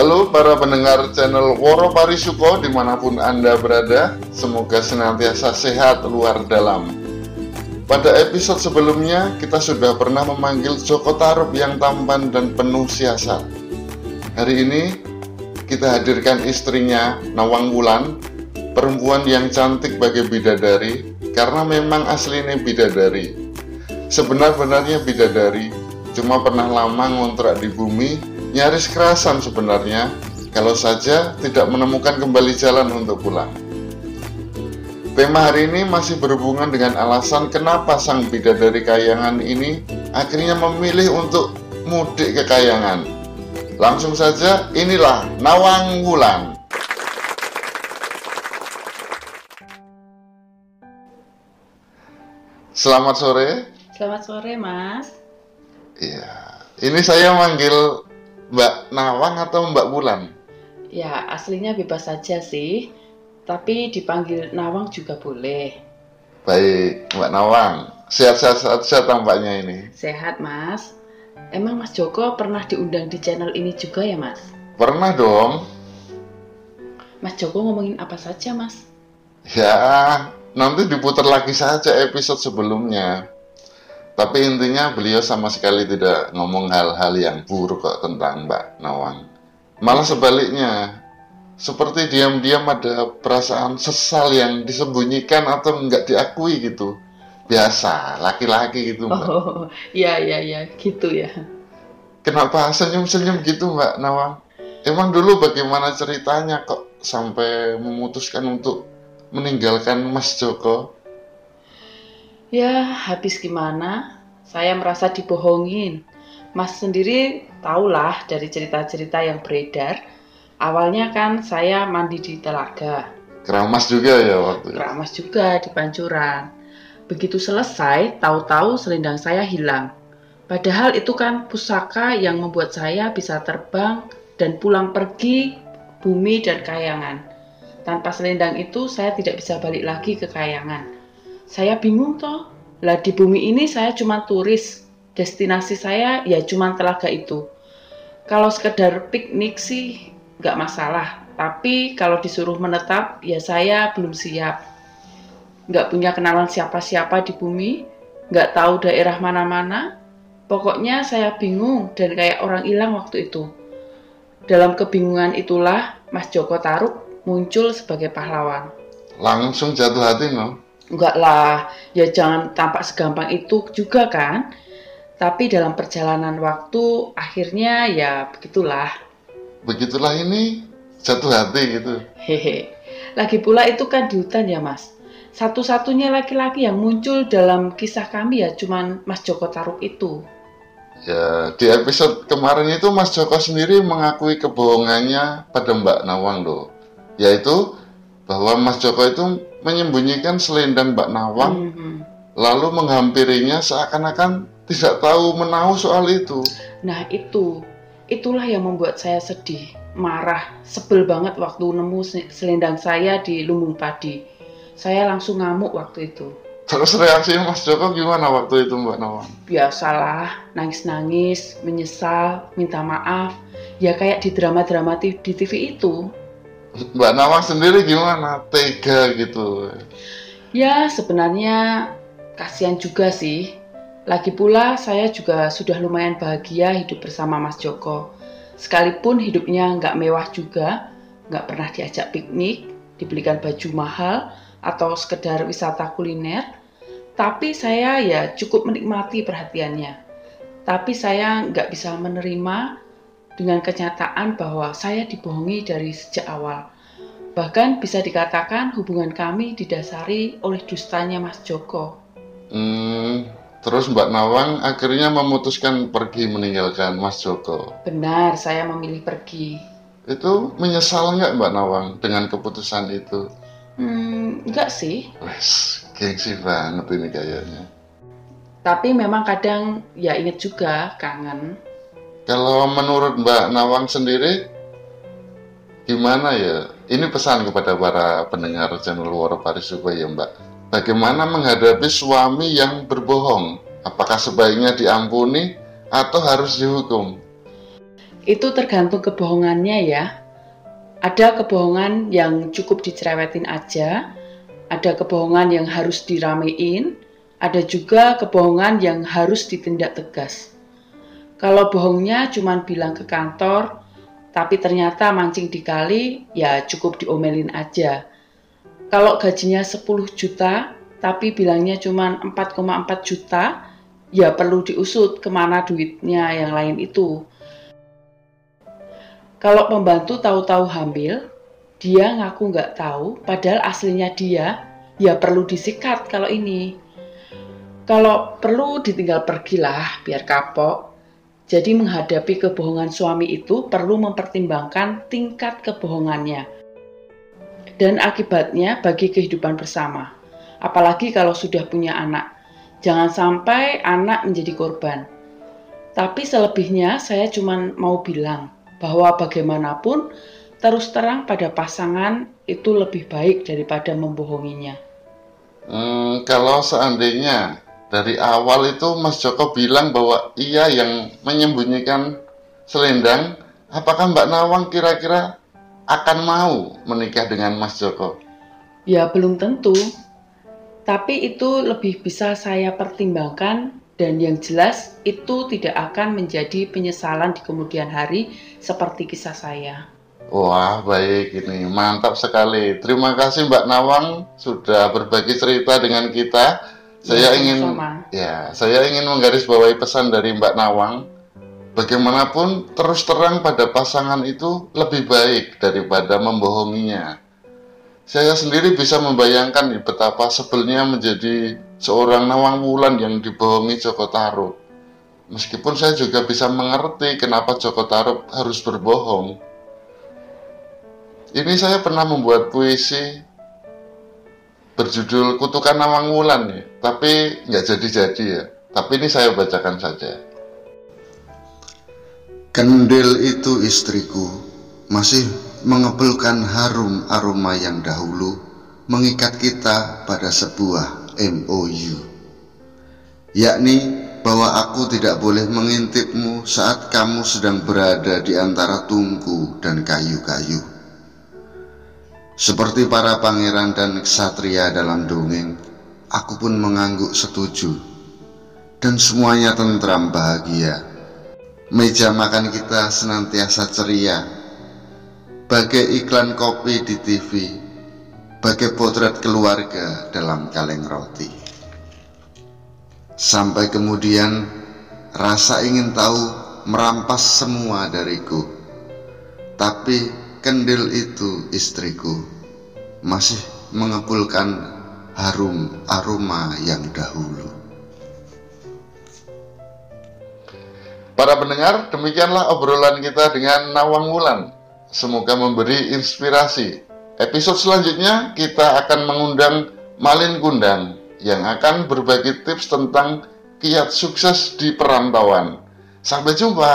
Halo para pendengar channel Woro Parisuko di mana pun Anda berada Semoga senantiasa sehat luar dalam. Pada episode sebelumnya kita sudah pernah memanggil Joko Tarub yang tampan dan penuh siasat. Hari ini kita hadirkan istrinya Nawang Wulan Perempuan yang cantik bagi bidadari Karena memang aslinya bidadari. Sebenar-benarnya bidadari Cuma pernah lama ngontrak di bumi Nyaris kerasan sebenarnya kalau saja tidak menemukan kembali jalan untuk pulang. Tema hari ini masih berhubungan dengan alasan kenapa sang bidadari kayangan ini akhirnya memilih untuk mudik ke kayangan. Langsung saja, inilah Nawang Wulan. Selamat sore. Selamat sore, Mas. Iya, ini saya manggil Mbak Nawang atau Mbak Wulan? Ya, aslinya bebas saja sih. Tapi dipanggil Nawang juga boleh. Baik, Mbak Nawang. Sehat-sehat saja tampaknya ini. Sehat, Mas. Emang Mas Joko pernah diundang di channel ini juga ya, Mas? Pernah dong. Mas Joko ngomongin apa saja, Mas? Ya, nanti diputar lagi saja episode sebelumnya. Tapi intinya beliau sama sekali tidak ngomong hal-hal yang buruk kok tentang Mbak Nawang. Malah sebaliknya, seperti diam-diam ada perasaan sesal yang disembunyikan atau nggak diakui gitu. Biasa, laki-laki gitu Mbak. Oh, iya, iya, iya, gitu ya. Kenapa senyum-senyum gitu Mbak Nawang? Emang dulu bagaimana ceritanya kok sampai memutuskan untuk meninggalkan Mas Joko? Ya, habis gimana? Saya merasa dibohongin. Mas sendiri tahulah dari cerita-cerita yang beredar. Awalnya kan saya mandi di telaga. Keramas juga ya waktu itu? Keramas juga di pancuran. Begitu selesai, tahu-tahu selendang saya hilang. Padahal itu kan pusaka yang membuat saya bisa terbang dan pulang pergi bumi dan kayangan. Tanpa selendang itu saya tidak bisa balik lagi ke kayangan. Saya bingung toh. Lah di bumi ini saya cuma turis. Destinasi saya ya cuma telaga itu. Kalau sekedar piknik sih nggak masalah. Tapi kalau disuruh menetap ya saya belum siap. Nggak punya kenalan siapa-siapa di bumi. Nggak tahu daerah mana-mana. Pokoknya saya bingung dan kayak orang hilang waktu itu. Dalam kebingungan itulah Mas Joko Taruk muncul sebagai pahlawan. Langsung jatuh hati no? Enggak lah, ya jangan tampak segampang itu juga kan. Tapi dalam perjalanan waktu akhirnya ya begitulah. Begitulah ini jatuh hati gitu. Hehe. Lagi pula itu kan di hutan ya mas. Satu-satunya laki-laki yang muncul dalam kisah kami ya cuman Mas Joko Taruk itu. Ya, di episode kemarin itu Mas Joko sendiri mengakui kebohongannya pada Mbak Nawang loh. Yaitu bahwa Mas Joko itu menyembunyikan selendang Mbak Nawang, mm -hmm. lalu menghampirinya seakan-akan tidak tahu menahu soal itu. Nah itu, itulah yang membuat saya sedih, marah, sebel banget waktu nemu selendang saya di lumbung padi. Saya langsung ngamuk waktu itu. Terus reaksi Mas Joko gimana waktu itu Mbak Nawang? Biasalah, nangis-nangis, menyesal, minta maaf. Ya kayak di drama-drama di TV itu. Mbak Nawang sendiri gimana? Tega gitu. Ya, sebenarnya kasihan juga sih. Lagi pula saya juga sudah lumayan bahagia hidup bersama Mas Joko. Sekalipun hidupnya nggak mewah juga, nggak pernah diajak piknik, dibelikan baju mahal, atau sekedar wisata kuliner, tapi saya ya cukup menikmati perhatiannya. Tapi saya nggak bisa menerima dengan kenyataan bahwa saya dibohongi dari sejak awal. Bahkan bisa dikatakan hubungan kami didasari oleh dustanya Mas Joko. Hmm, terus Mbak Nawang akhirnya memutuskan pergi meninggalkan Mas Joko. Benar, saya memilih pergi. Itu menyesal nggak Mbak Nawang dengan keputusan itu? Hmm, enggak sih. Wes, gengsi banget ini kayaknya. Tapi memang kadang ya inget juga kangen kalau menurut Mbak Nawang sendiri, gimana ya? Ini pesan kepada para pendengar channel Waro Parisuko ya Mbak. Bagaimana menghadapi suami yang berbohong? Apakah sebaiknya diampuni atau harus dihukum? Itu tergantung kebohongannya ya. Ada kebohongan yang cukup dicerewetin aja, ada kebohongan yang harus diramein, ada juga kebohongan yang harus ditindak tegas. Kalau bohongnya cuma bilang ke kantor, tapi ternyata mancing di kali, ya cukup diomelin aja. Kalau gajinya 10 juta, tapi bilangnya cuma 4,4 juta, ya perlu diusut ke mana duitnya yang lain itu. Kalau pembantu tahu-tahu hamil, dia ngaku nggak tahu, padahal aslinya dia, ya perlu disikat kalau ini. Kalau perlu ditinggal pergilah biar kapok. Jadi menghadapi kebohongan suami itu perlu mempertimbangkan tingkat kebohongannya dan akibatnya bagi kehidupan bersama. Apalagi kalau sudah punya anak. Jangan sampai anak menjadi korban. Tapi selebihnya saya cuma mau bilang bahwa bagaimanapun terus terang pada pasangan itu lebih baik daripada membohonginya. Hmm, kalau seandainya dari awal itu Mas Joko bilang bahwa ia yang menyembunyikan selendang, apakah Mbak Nawang kira-kira akan mau menikah dengan Mas Joko? Ya belum tentu, tapi itu lebih bisa saya pertimbangkan dan yang jelas itu tidak akan menjadi penyesalan di kemudian hari seperti kisah saya. Wah, baik ini. Mantap sekali. Terima kasih Mbak Nawang sudah berbagi cerita dengan kita. Saya ya, ingin sama. ya, saya ingin menggarisbawahi pesan dari Mbak Nawang. Bagaimanapun terus terang pada pasangan itu lebih baik daripada membohonginya. Saya sendiri bisa membayangkan betapa sebelnya menjadi seorang Nawang Wulan yang dibohongi Joko Tarub. Meskipun saya juga bisa mengerti kenapa Joko Tarub harus berbohong. Ini saya pernah membuat puisi berjudul Kutukan Nawang Wulan ya, tapi nggak jadi-jadi ya. Tapi ini saya bacakan saja. Kendil itu istriku masih mengepulkan harum aroma yang dahulu mengikat kita pada sebuah MOU. Yakni bahwa aku tidak boleh mengintipmu saat kamu sedang berada di antara tungku dan kayu-kayu seperti para pangeran dan ksatria dalam dongeng, aku pun mengangguk setuju. Dan semuanya tentram bahagia. Meja makan kita senantiasa ceria. Bagai iklan kopi di TV, bagai potret keluarga dalam kaleng roti. Sampai kemudian rasa ingin tahu merampas semua dariku. Tapi kendil itu istriku masih mengepulkan harum aroma yang dahulu. Para pendengar, demikianlah obrolan kita dengan Nawang Wulan. Semoga memberi inspirasi. Episode selanjutnya kita akan mengundang Malin Kundang yang akan berbagi tips tentang kiat sukses di perantauan. Sampai jumpa.